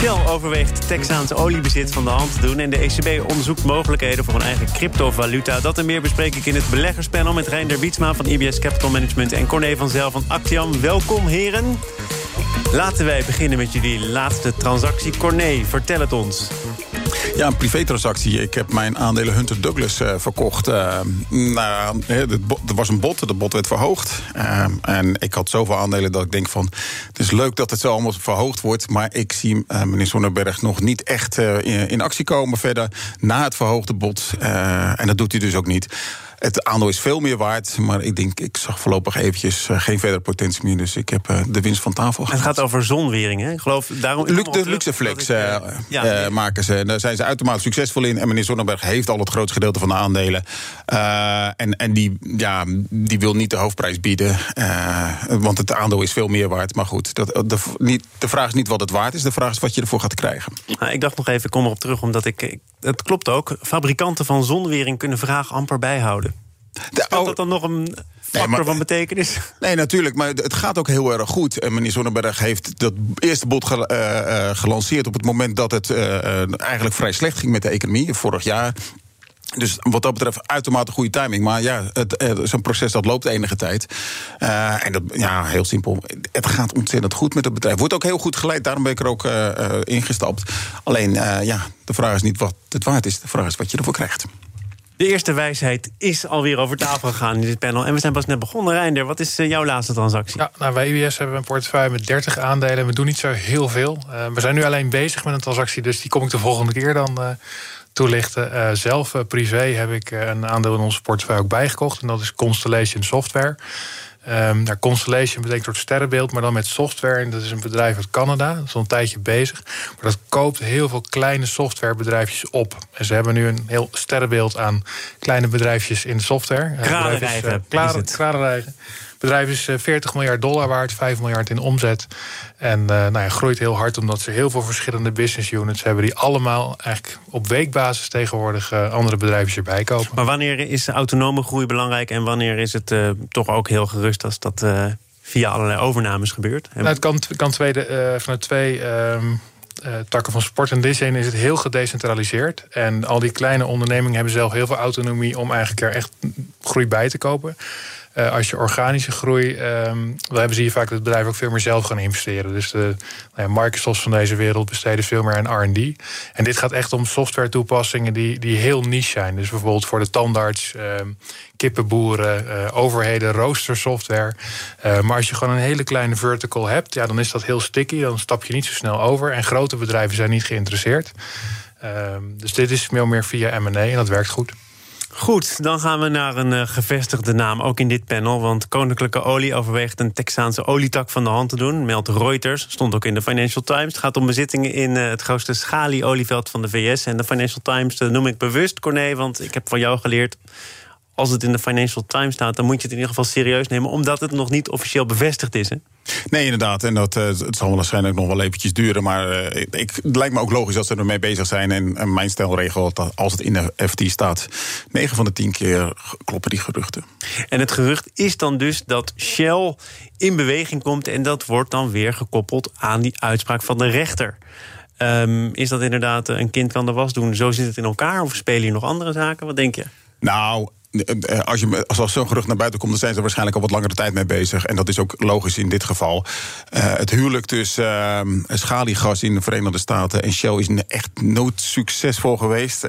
Shell overweegt Texaanse oliebezit van de hand te doen... en de ECB onderzoekt mogelijkheden voor een eigen cryptovaluta. Dat en meer bespreek ik in het beleggerspanel... met Reinder Wietsma van IBS Capital Management... en Corné van Zel van Actiam. Welkom, heren. Laten wij beginnen met jullie laatste transactie. Corné, vertel het ons. Ja, een privétransactie. Ik heb mijn aandelen Hunter Douglas uh, verkocht. Uh, nou, er was een bod, de bod werd verhoogd. Uh, en ik had zoveel aandelen dat ik denk van... het is leuk dat het zo allemaal verhoogd wordt... maar ik zie meneer Zonneberg nog niet echt in, actie komen verder... na het verhoogde bod. en dat doet hij dus ook niet. Het aandeel is veel meer waard, maar ik denk, ik zag voorlopig eventjes uh, geen verdere potentie meer. Dus ik heb uh, de winst van tafel gehad. Het gaat over zonwering, hè? Ik geloof daarom. Lu de Luxeflex uh, ja, maken ze. Daar zijn ze uitermate succesvol in. En meneer Zonnenberg heeft al het grootste gedeelte van de aandelen. en en die, ja, die wil niet de hoofdprijs bieden. want het aandeel is veel meer waard. Maar goed, dat, de, niet, de vraag is niet wat het waard is. De vraag is wat je ervoor gaat krijgen. Nou, ik dacht nog even, ik kom erop terug, omdat ik. Het klopt ook. Fabrikanten van zonwering kunnen vraag amper bijhouden. Oh, dat dan nog een factor van betekenis? Nee, natuurlijk. Maar het gaat ook heel erg goed. En meneer Zonneberg heeft dat eerste bod uh, gelanceerd... op het moment dat het uh, eigenlijk vrij slecht ging met de economie. Vorig jaar dus wat dat betreft uitermate goede timing. Maar ja, zo'n proces dat loopt enige tijd. Uh, en dat, ja, heel simpel. Het gaat ontzettend goed met het bedrijf. Wordt ook heel goed geleid, daarom ben ik er ook uh, ingestapt. Alleen, uh, ja, de vraag is niet wat het waard is. De vraag is wat je ervoor krijgt. De eerste wijsheid is alweer over tafel gegaan in dit panel. En we zijn pas net begonnen. Reinder, wat is eh, jouw laatste transactie? Ja, nou, bij hebben we een portefeuille met 30 aandelen. We doen niet zo heel veel. Uh, we zijn nu alleen bezig met een transactie, dus die kom ik de volgende keer dan uh, toelichten. Uh, zelf, privé, heb ik een aandeel in onze portefeuille ook bijgekocht. En dat is Constellation Software. Um, nou, Constellation betekent een soort sterrenbeeld, maar dan met software. En dat is een bedrijf uit Canada. Dat is al een tijdje bezig. Maar dat koopt heel veel kleine softwarebedrijfjes op. En ze hebben nu een heel sterrenbeeld aan kleine bedrijfjes in de software. Kralenrijgen. Uh, bedrijf is 40 eh, miljard dollar waard, 5 miljard in omzet. En uh, nou ja, groeit heel hard omdat ze heel veel verschillende business units hebben... die allemaal eigenlijk op weekbasis tegenwoordig uh, andere bedrijven erbij kopen. Maar wanneer is autonome groei belangrijk... en wanneer is het uh, toch ook heel gerust als dat via allerlei overnames gebeurt? Nou, het kan, kan tweede, vanuit twee... Uh, takken van sport. En deze is het heel gedecentraliseerd. En al die kleine ondernemingen hebben zelf heel veel autonomie om eigenlijk er echt groei bij te kopen. Uh, als je organische groei, um, hebben ze hier vaak het bedrijf ook veel meer zelf gaan investeren. Dus de nou ja, Microsoft van deze wereld besteden veel meer aan RD. En dit gaat echt om software toepassingen die, die heel niche zijn. Dus bijvoorbeeld voor de tandarts, um, kippenboeren, uh, overheden, roostersoftware. Uh, maar als je gewoon een hele kleine vertical hebt, ja, dan is dat heel sticky. Dan stap je niet zo snel over. En grote bedrijven zijn niet geïnteresseerd. Um, dus dit is veel meer via M&A en dat werkt goed. Goed, dan gaan we naar een uh, gevestigde naam, ook in dit panel. Want Koninklijke Olie overweegt een Texaanse olietak van de hand te doen. Meldt Reuters, stond ook in de Financial Times. Het gaat om bezittingen in uh, het grootste schalieolieveld van de VS. En de Financial Times uh, noem ik bewust, Corné, want ik heb van jou geleerd als het in de Financial Times staat, dan moet je het in ieder geval serieus nemen, omdat het nog niet officieel bevestigd is. Hè? Nee, inderdaad. En dat, uh, het zal waarschijnlijk nog wel eventjes duren. Maar uh, ik, het lijkt me ook logisch dat ze ermee bezig zijn. En, en mijn stelregel, dat als het in de FT staat, 9 van de 10 keer kloppen die geruchten. En het gerucht is dan dus dat Shell in beweging komt. En dat wordt dan weer gekoppeld aan die uitspraak van de rechter. Um, is dat inderdaad een kind kan de was doen? Zo zit het in elkaar? Of spelen hier nog andere zaken? Wat denk je? Nou, eh, eh, als, je, als zo'n gerucht naar buiten komt, dan zijn ze waarschijnlijk al wat langere tijd mee bezig. En dat is ook logisch in dit geval. Uh, het huwelijk tussen uh, schaliegas in de Verenigde Staten en Shell is echt nooit succesvol geweest.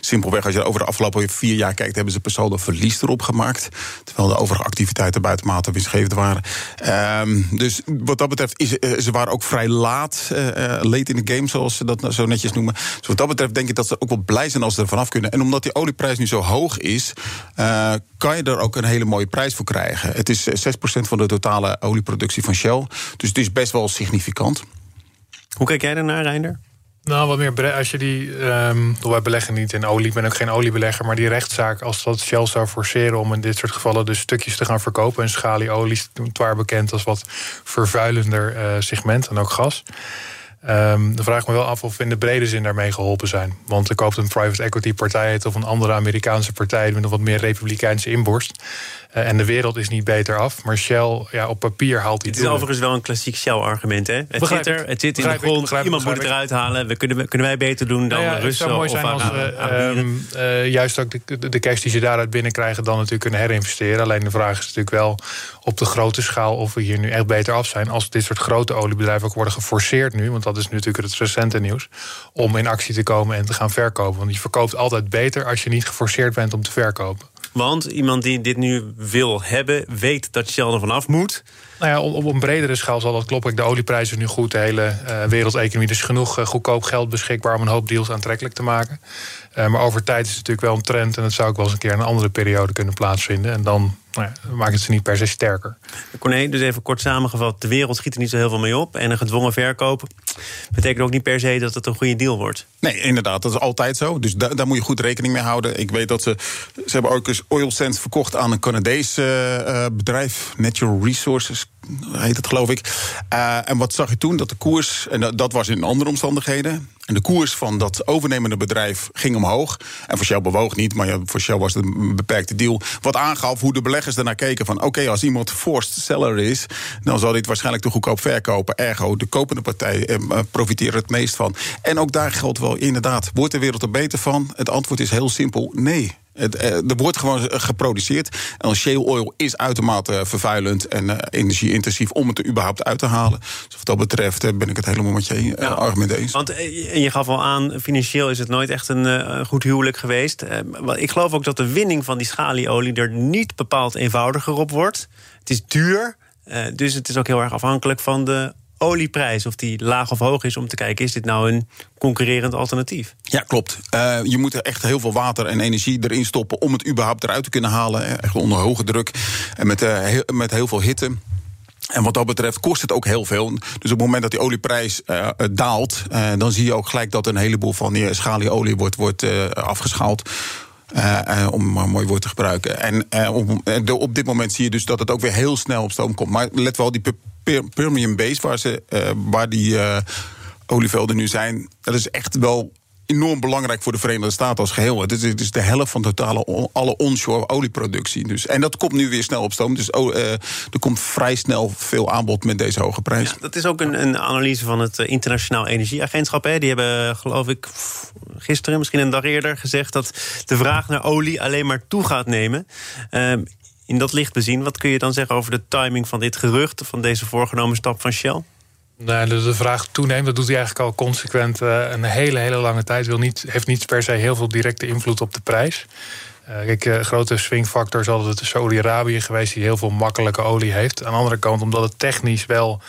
Simpelweg, als je over de afgelopen vier jaar kijkt, hebben ze per saldo verlies erop gemaakt. Terwijl de overige activiteiten buitenmate winstgevend waren. Uh, dus wat dat betreft, is, ze waren ook vrij laat, late in the game, zoals ze dat zo netjes noemen. Dus wat dat betreft denk ik dat ze ook wel blij zijn als ze er vanaf kunnen. En omdat die olieprijs nu zo hoog is. Uh, kan je er ook een hele mooie prijs voor krijgen. Het is 6% eh, van de totale olieproductie van Shell. Dus het is best wel significant. Hoe kijk jij daarnaar, Reinder? Nou, wat meer als je die. Um, wij beleggen niet in olie, ik ben ook geen oliebelegger. Maar die rechtszaak, als dat Shell zou forceren om in dit soort gevallen dus stukjes te gaan verkopen. En schalieolie is waar bekend als wat vervuilender uh, segment en ook gas. Um, dan vraag ik me wel af of we in de brede zin daarmee geholpen zijn. Want er koopt een private equity partij of een andere Amerikaanse partij met een wat meer republikeinse inborst. Eh, en de wereld is niet beter af. Maar Shell, ja, op papier haalt hij het. Het is overigens wel een klassiek Shell-argument. Het zit er, het zit in de grond. Iemand moet het eruit halen. We kunnen, kunnen wij beter doen dan nou ja, Russen? Het zou mooi zijn als we uh, juist ook de, de cash die ze daaruit binnenkrijgen... dan natuurlijk kunnen herinvesteren. Alleen de vraag is natuurlijk wel op de grote schaal... of we hier nu echt beter af zijn. Als dit soort grote oliebedrijven ook worden geforceerd nu... want dat is natuurlijk het recente nieuws... om in actie te komen en te gaan verkopen. Want je verkoopt altijd beter als je niet geforceerd bent om te verkopen. Want iemand die dit nu wil hebben, weet dat Shell er vanaf moet. Nou ja, op, een bredere schaal zal dat kloppen. De olieprijs is nu goed. De hele uh, wereldeconomie is genoeg uh, goedkoop geld beschikbaar om een hoop deals aantrekkelijk te maken. Uh, maar over tijd is het natuurlijk wel een trend. En het zou ook wel eens een keer in een andere periode kunnen plaatsvinden. En dan nou ja, maakt het ze niet per se sterker. Corné, dus even kort samengevat. De wereld schiet er niet zo heel veel mee op. En een gedwongen verkoop betekent ook niet per se dat het een goede deal wordt. Nee, inderdaad. Dat is altijd zo. Dus daar, daar moet je goed rekening mee houden. Ik weet dat ze... Ze hebben ook eens oil sands verkocht aan een Canadees uh, bedrijf. Natural Resources heet het geloof ik. Uh, en wat zag je toen? Dat de koers, en dat was in andere omstandigheden... En de koers van dat overnemende bedrijf ging omhoog. En voor Shell bewoog niet, maar ja, voor Shell was het een beperkte deal. Wat aangaf hoe de beleggers daarnaar keken: van oké, als iemand forced seller is, dan zal dit waarschijnlijk te goedkoop verkopen. Ergo, de kopende partij eh, profiteert het meest van. En ook daar geldt wel inderdaad: wordt de wereld er beter van? Het antwoord is heel simpel: nee. Het, eh, er wordt gewoon geproduceerd. En shale oil is uitermate vervuilend en uh, energieintensief om het er überhaupt uit te halen. Dus wat dat betreft ben ik het helemaal met je argument eens. Want je gaf al aan, financieel is het nooit echt een goed huwelijk geweest. ik geloof ook dat de winning van die schalieolie er niet bepaald eenvoudiger op wordt. Het is duur. dus het is ook heel erg afhankelijk van de olieprijs, of die laag of hoog is, om te kijken, is dit nou een concurrerend alternatief? Ja, klopt. Uh, je moet er echt heel veel water en energie erin stoppen om het überhaupt eruit te kunnen halen. Echt onder hoge druk en met, uh, heel, met heel veel hitte. En wat dat betreft kost het ook heel veel. Dus op het moment dat die olieprijs uh, daalt, dan zie je ook gelijk dat een heleboel van die schalieolie wordt, wordt afgeschaald. Uh, om maar een mooi woord te gebruiken. En uh, op, de, op, dit moment zie je dus dat het ook weer heel snel op stoom komt. Maar let wel, die Permian Base, waar, ze, waar die olievelden nu zijn, dat is echt wel enorm belangrijk voor de Verenigde Staten als geheel. Het is, het is de helft van totale alle onshore olieproductie. Dus, en dat komt nu weer snel op stoom. Dus oh, uh, er komt vrij snel veel aanbod met deze hoge prijs. Dat is ook een, een analyse van het eh, Internationaal Energieagentschap. Hè. Die hebben, geloof ik, gisteren, misschien een dag eerder, gezegd dat de vraag naar olie alleen maar toe gaat nemen. Uh, in dat licht bezien, wat kun je dan zeggen over de timing van dit gerucht, van deze voorgenomen stap van Shell? Nou, de, vraag toeneemt, dat doet hij eigenlijk al consequent uh, een hele, hele lange tijd. Wil niet, heeft niet per se heel veel directe invloed op de prijs. Uh, kijk, uh, grote swingfactor is altijd Saudi-Arabië geweest, die heel veel makkelijke olie heeft. Aan de andere kant, omdat het technisch wel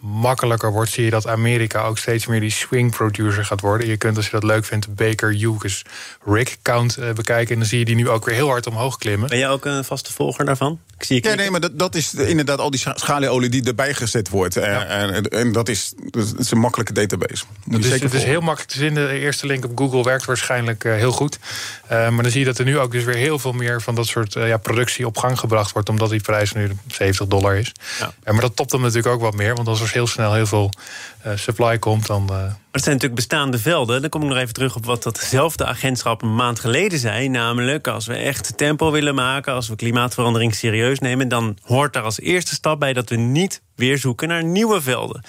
makkelijker wordt, zie je dat Amerika ook steeds meer die swing producer gaat worden. Je kunt, als je dat leuk vindt, Baker Hughes Rig count bekijken. En dan zie je die nu ook weer heel hard omhoog klimmen. Ben jij ook een vaste volger daarvan? Ik zie ja, nee, maar dat, dat is inderdaad al die schalieolie die erbij gezet wordt. En, en, dat, is, dat is een makkelijke database. Moet het, is, het is heel makkelijk te zien. De eerste link op Google werkt waarschijnlijk uh, heel goed. Uh, maar dan zie je dat er nu ook dus weer heel veel meer van dat soort uh, ja, productie op gang gebracht wordt. Omdat die prijs nu 70 dollar is. Ja. maar dat topt hem natuurlijk ook wat meer. Want als er heel snel heel veel supply komt, dan. Maar het zijn natuurlijk bestaande velden. Dan kom ik nog even terug op wat datzelfde agentschap een maand geleden zei. Namelijk, als we echt tempo willen maken, als we klimaatverandering serieus nemen, dan hoort daar als eerste stap bij dat we niet weer zoeken naar nieuwe velden.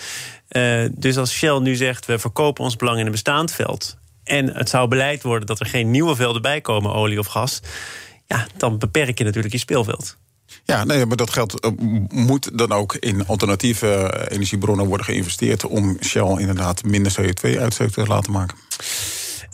Uh, dus als Shell nu zegt we verkopen ons belang in een bestaand veld. En het zou beleid worden dat er geen nieuwe velden bij komen, olie of gas. Ja, dan beperk je natuurlijk je speelveld. Ja, nee, maar dat geld uh, moet dan ook in alternatieve energiebronnen worden geïnvesteerd om Shell inderdaad minder CO2-uitstoot te laten maken.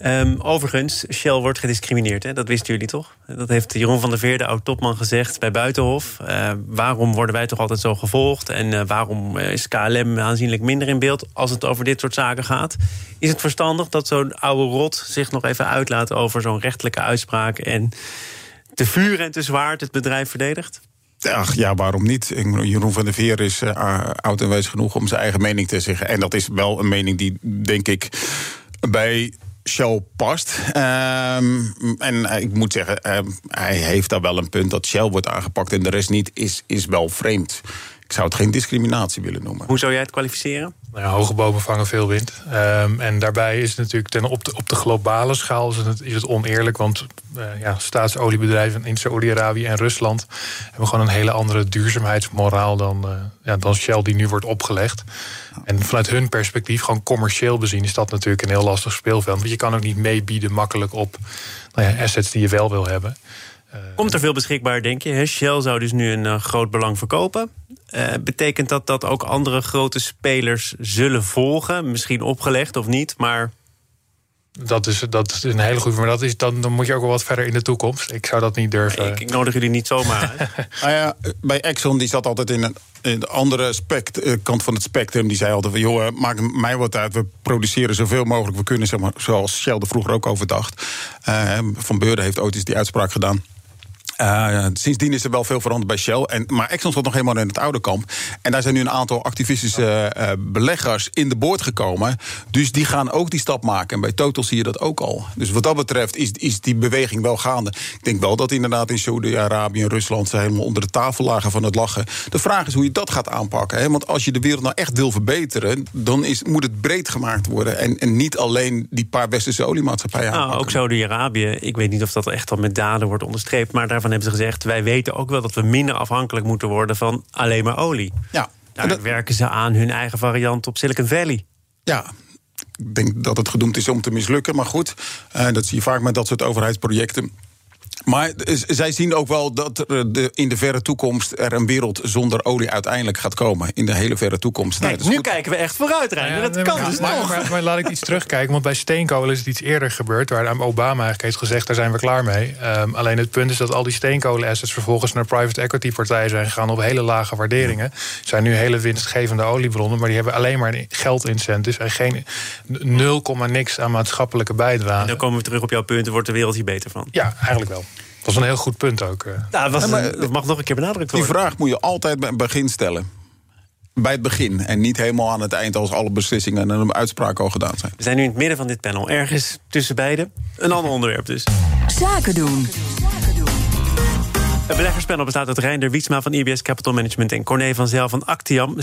Um, overigens, Shell wordt gediscrimineerd. Hè? Dat wisten jullie toch? Dat heeft Jeroen van der Veer, de oud-topman, gezegd bij Buitenhof. Uh, waarom worden wij toch altijd zo gevolgd? En waarom is KLM aanzienlijk minder in beeld als het over dit soort zaken gaat? Is het verstandig dat zo'n oude rot zich nog even uitlaat over zo'n rechtelijke uitspraak... en te vuur en te zwaard het bedrijf verdedigt? Ach ja, waarom niet? Jeroen van der Veer is uh, oud en wijs genoeg om zijn eigen mening te zeggen. En dat is wel een mening die, denk ik bij Shell past. Ehm, en ik moet zeggen, ehm, hij heeft daar wel een punt dat Shell wordt aangepakt en de rest niet, is, is wel vreemd. Ik zou het geen discriminatie willen noemen. Hoe zou jij het kwalificeren? Nou hoge bomen vangen veel wind. Ehm, en daarbij is het natuurlijk ten, op, de, op de globale schaal is het, is het oneerlijk. Want uh, ja, staatsoliebedrijven in Saoedi-Arabië en Rusland hebben gewoon een hele andere duurzaamheidsmoraal dan, uh, ja, dan Shell die nu wordt opgelegd. En vanuit hun perspectief, gewoon commercieel bezien, is dat natuurlijk een heel lastig speelveld. Want je kan ook niet meebieden makkelijk op nou ja, assets die je wel wil hebben. Komt er veel beschikbaar, denk je? Shell zou dus nu een uh, groot belang verkopen. Uh, betekent dat dat ook andere grote spelers zullen volgen? Misschien opgelegd of niet, maar dat is, dat is een hele goede. Maar dat is, dan, dan moet je ook wel wat verder in de toekomst. Ik zou dat niet durven. Ik, ik nodig jullie niet zomaar nou ja, bij Exxon die zat altijd in een, in de andere spect, eh, kant van het spectrum. Die zei altijd van, joh, maak mij wat uit. We produceren zoveel mogelijk we kunnen, zeg maar, zoals Shell er vroeger ook over dacht. Uh, van Beurden heeft ooit eens die uitspraak gedaan. Uh, sindsdien is er wel veel veranderd bij Shell. En, maar Exxon stond nog helemaal in het oude kamp. En daar zijn nu een aantal activistische uh, beleggers in de boord gekomen. Dus die gaan ook die stap maken. En bij Total zie je dat ook al. Dus wat dat betreft is, is die beweging wel gaande. Ik denk wel dat inderdaad in Saudi-Arabië en Rusland... ze helemaal onder de tafel lagen van het lachen. De vraag is hoe je dat gaat aanpakken. Hè? Want als je de wereld nou echt wil verbeteren... dan is, moet het breed gemaakt worden. En, en niet alleen die paar westerse oliemaatschappijen nou. Ook Saudi-Arabië. Ik weet niet of dat echt al met daden wordt onderstreept. Maar daarvan hebben ze gezegd... wij weten ook wel dat we minder afhankelijk moeten worden van alleen maar olie. Ja. Daar dat... werken ze aan hun eigen variant op Silicon Valley. Ja, ik denk dat het gedoemd is om te mislukken. Maar goed, uh, dat zie je vaak met dat soort overheidsprojecten. Maar zij zien ook wel dat er de, in de verre toekomst er een wereld zonder olie uiteindelijk gaat komen. In de hele verre toekomst. Kijk, nou, nu kijken we echt vooruit, Reiner. Ja, dat kan dus maar, nog. Maar, maar, laat ik iets terugkijken, want bij steenkolen is het iets eerder gebeurd. Waar Obama eigenlijk heeft gezegd, daar zijn we klaar mee. Um, alleen het punt is dat al die steenkolenassets vervolgens naar private equity partijen zijn gegaan op hele lage waarderingen. zijn nu hele winstgevende oliebronnen, maar die hebben alleen maar geldincentives en geen 0, niks aan maatschappelijke bijdrage. En dan komen we terug op jouw punt, wordt de wereld hier beter van? Ja, eigenlijk wel. Dat was een heel goed punt ook. Ja, dat, was een, dat mag nog een keer benadrukt worden. Die vraag moet je altijd bij het begin stellen. Bij het begin en niet helemaal aan het eind als alle beslissingen en uitspraken al gedaan zijn. We zijn nu in het midden van dit panel. Ergens tussen beiden. Een ander onderwerp dus. Zaken doen. Het beleggerspanel bestaat uit Reinder Wietsma van IBS Capital Management en Corné van Zel van Actiam. 86%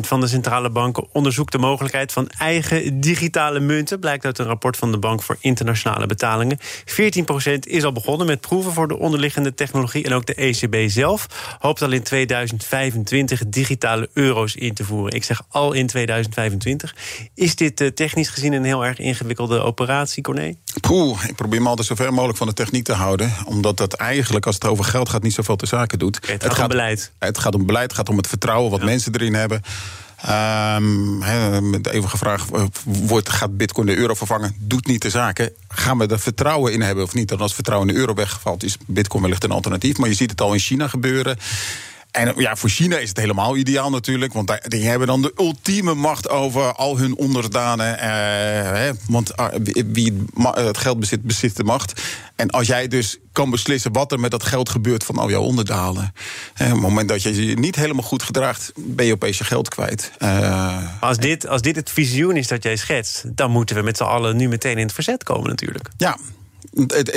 van de centrale banken onderzoekt de mogelijkheid van eigen digitale munten. Blijkt uit een rapport van de Bank voor Internationale Betalingen. 14% is al begonnen met proeven voor de onderliggende technologie. En ook de ECB zelf hoopt al in 2025 digitale euro's in te voeren. Ik zeg al in 2025. Is dit technisch gezien een heel erg ingewikkelde operatie, Corné? Poeh, ik probeer me altijd zo ver mogelijk van de techniek te houden. Omdat dat eigenlijk, als het over geld gaat, niet zoveel te zaken doet. Okay, het, het, gaat om beleid. Het gaat om beleid, het gaat om het vertrouwen wat ja. mensen erin hebben. Um, even gevraagd, wordt, gaat bitcoin de euro vervangen? Doet niet de zaken. Gaan we er vertrouwen in hebben of niet? En als vertrouwen in de euro wegvalt, is bitcoin wellicht een alternatief. Maar je ziet het al in China gebeuren. En ja, voor China is het helemaal ideaal natuurlijk. Want die hebben dan de ultieme macht over al hun onderdanen. Eh, hè, want wie het geld bezit, bezit de macht. En als jij dus kan beslissen wat er met dat geld gebeurt van al jouw onderdanen. Hè, op het moment dat je je niet helemaal goed gedraagt, ben je opeens je geld kwijt. Uh, als, dit, als dit het visioen is dat jij schetst, dan moeten we met z'n allen nu meteen in het verzet komen natuurlijk. Ja,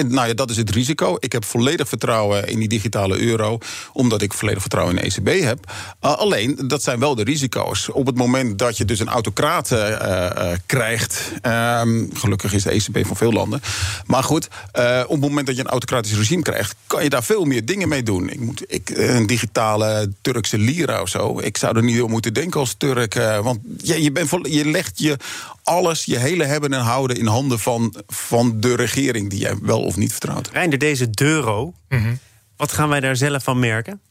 nou ja, dat is het risico. Ik heb volledig vertrouwen in die digitale euro, omdat ik volledig vertrouwen in de ECB heb. Uh, alleen, dat zijn wel de risico's. Op het moment dat je dus een autocraat uh, uh, krijgt, gelukkig is de ECB van veel landen. Maar goed, op het moment dat je een autocratisch regime krijgt, kan je daar veel meer dingen mee doen. Ik moet, ik, een digitale Turkse lira of zo. Ik zou er niet op moeten denken als Turk. want je, je, bent je legt je alles, je hele hebben en houden in handen van, van de regering die jij wel of niet vertrouwt. Reinder, deze euro, mm -hmm. wat gaan wij daar zelf van merken?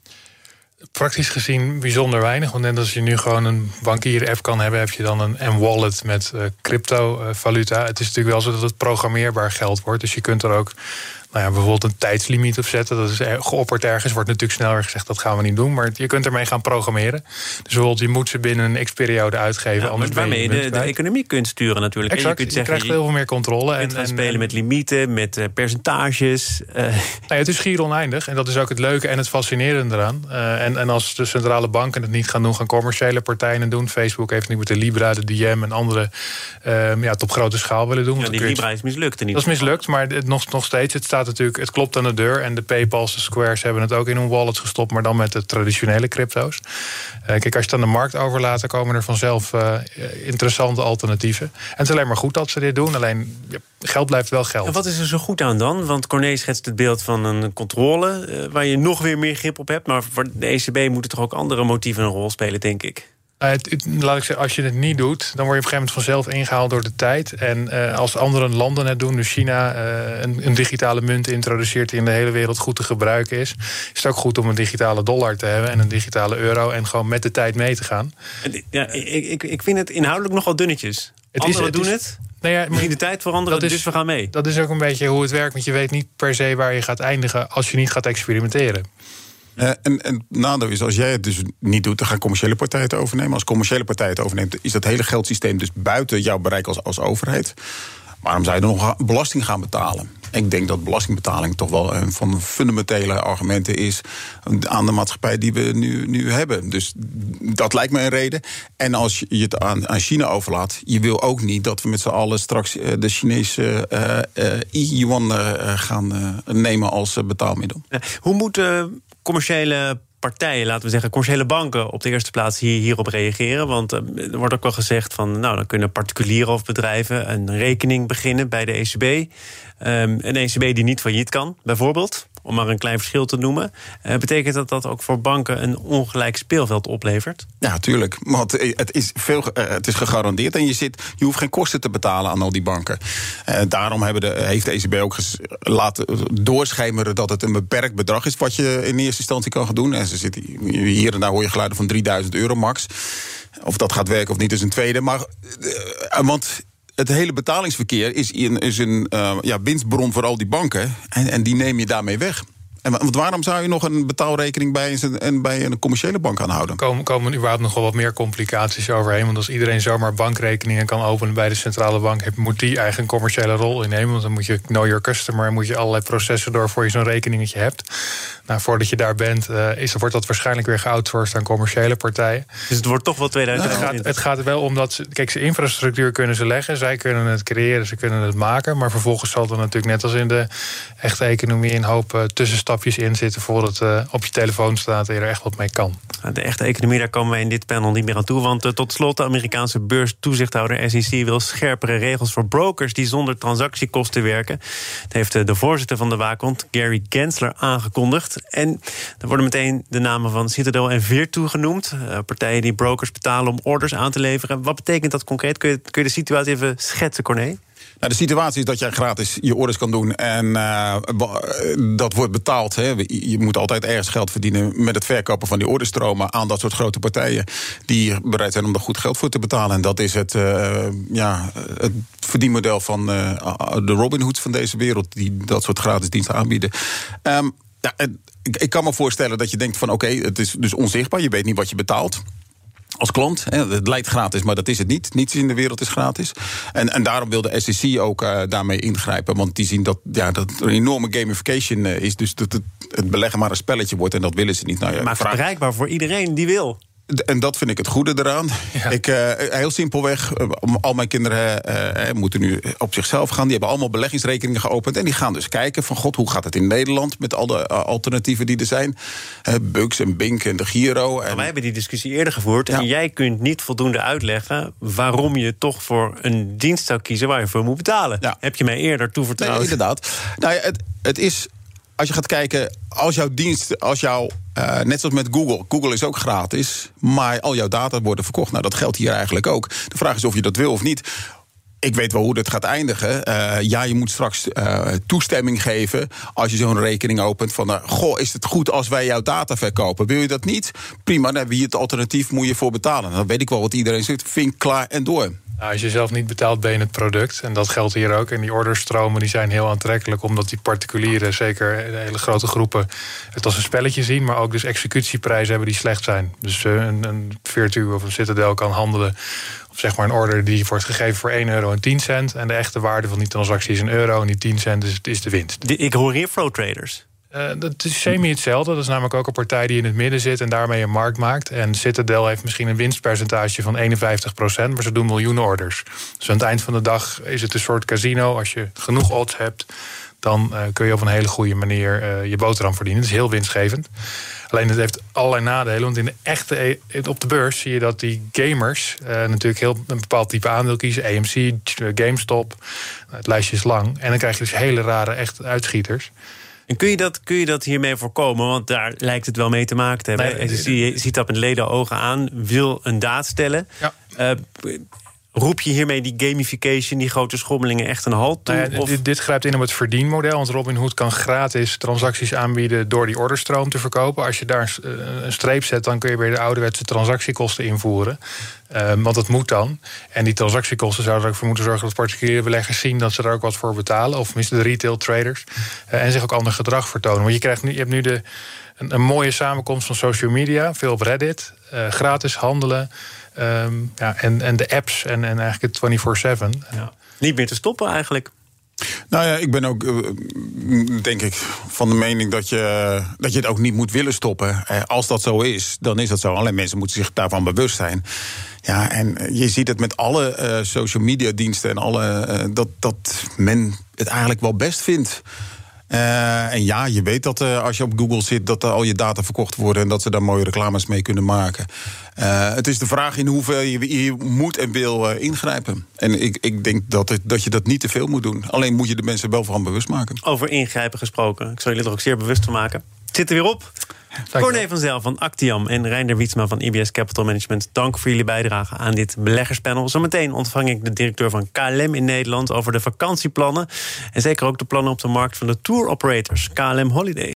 Praktisch gezien bijzonder weinig. Want net als je nu gewoon een bankier-app kan hebben, heb je dan een M-wallet met uh, cryptovaluta. Het is natuurlijk wel zo dat het programmeerbaar geld wordt. Dus je kunt er ook nou ja, bijvoorbeeld een tijdslimiet op zetten. Dat is geopperd ergens. Wordt natuurlijk sneller gezegd dat gaan we niet doen. Maar je kunt ermee gaan programmeren. Dus bijvoorbeeld je moet ze binnen een x-periode uitgeven. Ja, anders waarmee je de, de, economie kunt sturen natuurlijk. Exact, en je, kunt je krijgt heel veel meer controle. En, en spelen met limieten, met uh, percentages. Uh. Nou ja, het is schier oneindig. En dat is ook het leuke en het fascinerende eraan. Uh, en, en als de centrale banken het niet gaan doen, gaan commerciële partijen het doen. Facebook heeft nu met de Libra, de DM en andere ja, het op grote schaal willen doen. Ja, die Libra is mislukt. Dat is mislukt, maar het, nog, nog steeds, het staat natuurlijk, het klopt aan de deur. En de PayPal's, de Squares hebben het ook in hun wallets gestopt, maar dan met de traditionele crypto's. Uh, kijk, als je het de markt overlaat, dan komen er vanzelf uh, interessante alternatieven. En het is alleen maar goed dat ze dit doen. Alleen ja, geld blijft wel geld. En wat is er zo goed aan dan? Want Corné schetst het beeld van een controle uh, waar je nog weer meer grip op hebt. Maar voor de ECB moeten toch ook andere motieven een rol spelen, denk ik. Uh, laat ik zeggen, als je het niet doet, dan word je op een gegeven moment vanzelf ingehaald door de tijd. En uh, als andere landen het doen, dus China uh, een, een, digitale munt introduceert die in de hele wereld goed te gebruiken is, is het ook goed om een digitale dollar te hebben en een digitale euro en gewoon met de tijd mee te gaan. Ja, ik, ik, ik vind het inhoudelijk nogal dunnetjes. Het Anderen is, het doen is, het. Nou ja, maar de tijd veranderen, is, dus we gaan mee. Dat is ook een beetje hoe het werkt, want je weet niet per se waar je gaat eindigen als je niet gaat experimenteren. Uh, en, en nadeel is, als jij het dus niet doet, dan gaan commerciële partijen het overnemen. Als commerciële partijen het overneemt, is dat hele geldsysteem dus buiten jouw bereik als, als overheid. Waarom zou je dan nog belasting gaan betalen? Ik denk dat belastingbetaling toch wel een van de fundamentele argumenten is aan de maatschappij die we nu, nu hebben. Dus dat lijkt me een reden. En als je het aan, aan China overlaat, je wil ook niet dat we met z'n allen straks eh, de Chinese uh, yuan gaan nemen als betaalmiddel. Hoe moeten commerciële partijen, laten we zeggen, commerciële banken op de eerste plaats hier, hierop reageren? Want eh, er wordt ook wel gezegd van, nou, dan kunnen particulieren of bedrijven een rekening beginnen bij de ECB. Um, ehm, een ECB die niet failliet kan, bijvoorbeeld om maar een klein verschil te noemen. Uh, betekent dat dat ook voor banken een ongelijk speelveld oplevert? Ja, tuurlijk. Want het is, veel, uh, het is gegarandeerd en je, zit, je hoeft geen kosten te betalen aan al die banken. Daarom hebben de, heeft de ECB ook laten doorschemeren dat het een beperkt bedrag is wat je in eerste instantie kan gaan doen. En ze zitten hier en daar hoor je geluiden van 3000 euro max. Of dat gaat werken of niet is een tweede. Maar, want het hele betalingsverkeer is een, is een uh, ja, winstbron voor al die banken. En, en die neem je daarmee weg. En want waarom zou je nog een betaalrekening bij een, bij een commerciële bank aanhouden? Komen, komen überhaupt nog wel wat meer complicaties overheen. Want als iedereen zomaar bankrekeningen kan openen bij de centrale bank, moet die eigen een commerciële rol innemen. Want dan moet je know your customer, moet je allerlei processen door voor je zo'n rekeningetje hebt. Nou, voordat je daar bent, uh, is, wordt dat waarschijnlijk weer geoutsourced aan commerciële partijen. Dus het wordt toch wel 2000. het, gaat, het gaat wel om dat ze, kijk, ze infrastructuur kunnen ze leggen, zij kunnen het creëren, ze kunnen het maken. Maar vervolgens zal er natuurlijk net als in de echte economie een hoop uh, tussenstapjes in zitten voordat het uh, op je telefoon staat en er echt wat mee kan. De echte economie, daar komen wij in dit panel niet meer aan toe. Want tot slot, de Amerikaanse beurstoezichthouder SEC wil scherpere regels voor brokers die zonder transactiekosten werken. Dat heeft de voorzitter van de waakhond, Gary Gensler, aangekondigd. En er worden meteen de namen van Citadel en Virtu genoemd. Partijen die brokers betalen om orders aan te leveren. Wat betekent dat concreet? Kun je, kun je de situatie even schetsen, Corné? Nou, de situatie is dat jij gratis je orders kan doen en uh, dat wordt betaald. Hè. Je moet altijd ergens geld verdienen met het verkopen van die orderstromen aan dat soort grote partijen die bereid zijn om daar goed geld voor te betalen. En dat is het, uh, ja, het verdienmodel van de Robin Hoods van deze wereld, die dat soort gratis diensten aanbieden. Um, ja, ik, ik kan me voorstellen dat je denkt van oké, het is dus onzichtbaar. Je weet niet wat je betaalt als klant. Het lijkt gratis, maar dat is het niet. Niets in de wereld is gratis. En, en daarom wil de SEC ook uh, daarmee ingrijpen. Want die zien dat, ja, dat er een enorme gamification uh, is. Dus dat het, het, beleggen maar een spelletje wordt. En dat willen ze niet. Nou, ja, maar vraag... bereikbaar voor iedereen die wil. En dat vind ik het goede eraan. Ik, uh, heel simpelweg, uh, al mijn kinderen uh, moeten nu op zichzelf gaan. Die hebben allemaal beleggingsrekeningen geopend. En die gaan dus kijken van god, hoe gaat het in Nederland... met al de alternatieven die er zijn. Bugs en Bink en de Giro. En... wij hebben die discussie eerder gevoerd. En jij kunt niet voldoende uitleggen... waarom je toch voor een dienst zou kiezen waar je voor moet betalen. Ja. Heb je mij eerder toevertrouwd? Nee, inderdaad. Nou het, het is als je gaat kijken, als jouw dienst, als jouw, uh, net zoals met Google, Google is ook gratis, maar al jouw data worden verkocht. Nou, dat geldt hier eigenlijk ook. De vraag is of je dat wil of niet. Ik weet wel hoe dat gaat eindigen. Uh, ja, je moet straks uh, toestemming geven als je zo'n rekening opent. Van, goh, is het goed als wij jouw data verkopen? Wil je dat niet? Prima, dan hier het alternatief, moet je voor betalen. Dan weet ik wel wat iedereen zegt. Vink klaar en door. Nou, als je zelf niet betaalt, ben je het product. En dat geldt hier ook. En die orderstromen die zijn heel aantrekkelijk, omdat die particulieren, zeker hele grote groepen, het als een spelletje zien. Maar ook dus executieprijzen hebben die slecht zijn. Dus uh, een, een of een Citadel kan handelen of zeg maar een order die wordt gegeven voor 1 euro en 10 cent. En de echte waarde van die transactie is een euro en die 10 cent is, is de winst. Ik hoor hier flow traders. Uh, dat is semi hetzelfde. Dat is namelijk ook een partij die in het midden zit en daarmee een markt maakt. En Citadel heeft misschien een winstpercentage van 51% maar ze doen miljoenen orders. Dus aan het eind van de dag is het een soort casino. Als je genoeg odds hebt, dan uh, kun je op een hele goede manier uh, je boterham verdienen. Dat is heel winstgevend. Alleen het heeft allerlei nadelen. Want in de echte, op de beurs zie je dat die gamers natuurlijk heel een bepaald type aandeel kiezen. AMC, GameStop. het lijstje is lang. En dan krijg je dus hele rare echt uitschieters. En kun je, dat, kun je dat hiermee voorkomen? Want daar lijkt het wel mee te maken te hebben. Nee, je, je ziet dat met leden ogen aan, wil een daad stellen. Ja. Uh, roep je hiermee die gamification, die grote schommelingen echt een halt toe? Nou ja, dit, dit, grijpt in op het verdienmodel. Want Robinhood kan gratis transacties aanbieden door die orderstroom te verkopen. Als je daar een streep zet, dan kun je weer de ouderwetse transactiekosten invoeren. Um, want dat moet dan. En die transactiekosten zouden er ook voor moeten zorgen dat particuliere beleggers zien dat ze er ook wat voor betalen. Of tenminste de retail traders. Uh, en zich ook ander gedrag vertonen. Want je, krijgt nu, je hebt nu de, een, een mooie samenkomst van social media, veel op Reddit, uh, gratis handelen. Um, ja, en, en de apps en, en eigenlijk het 24-7. Ja. Niet meer te stoppen eigenlijk. Nou ja, ik ben ook, denk ik, van de mening dat je, dat je het ook niet moet willen stoppen. Als dat zo is, dan is dat zo. Alleen mensen moeten zich daarvan bewust zijn. Ja, en je ziet het met alle uh, social media diensten en alle. Uh, dat, dat men het eigenlijk wel best vindt. Uh, en ja, je weet dat uh, als je op Google zit, dat al je data verkocht worden en dat ze daar mooie reclames mee kunnen maken. Uh, het is de vraag in hoeverre je, je moet en wil ingrijpen. En ik, ik denk dat, het, dat je dat niet te veel moet doen. Alleen moet je de mensen wel van bewust maken. Over ingrijpen gesproken. Ik zal jullie er ook zeer bewust van maken. Zit er weer op. Corné van Zel van Actiam en Reinder Wietsma van IBS Capital Management. Dank voor jullie bijdrage aan dit beleggerspanel. Zometeen ontvang ik de directeur van KLM in Nederland over de vakantieplannen. En zeker ook de plannen op de markt van de tour operators KLM Holiday.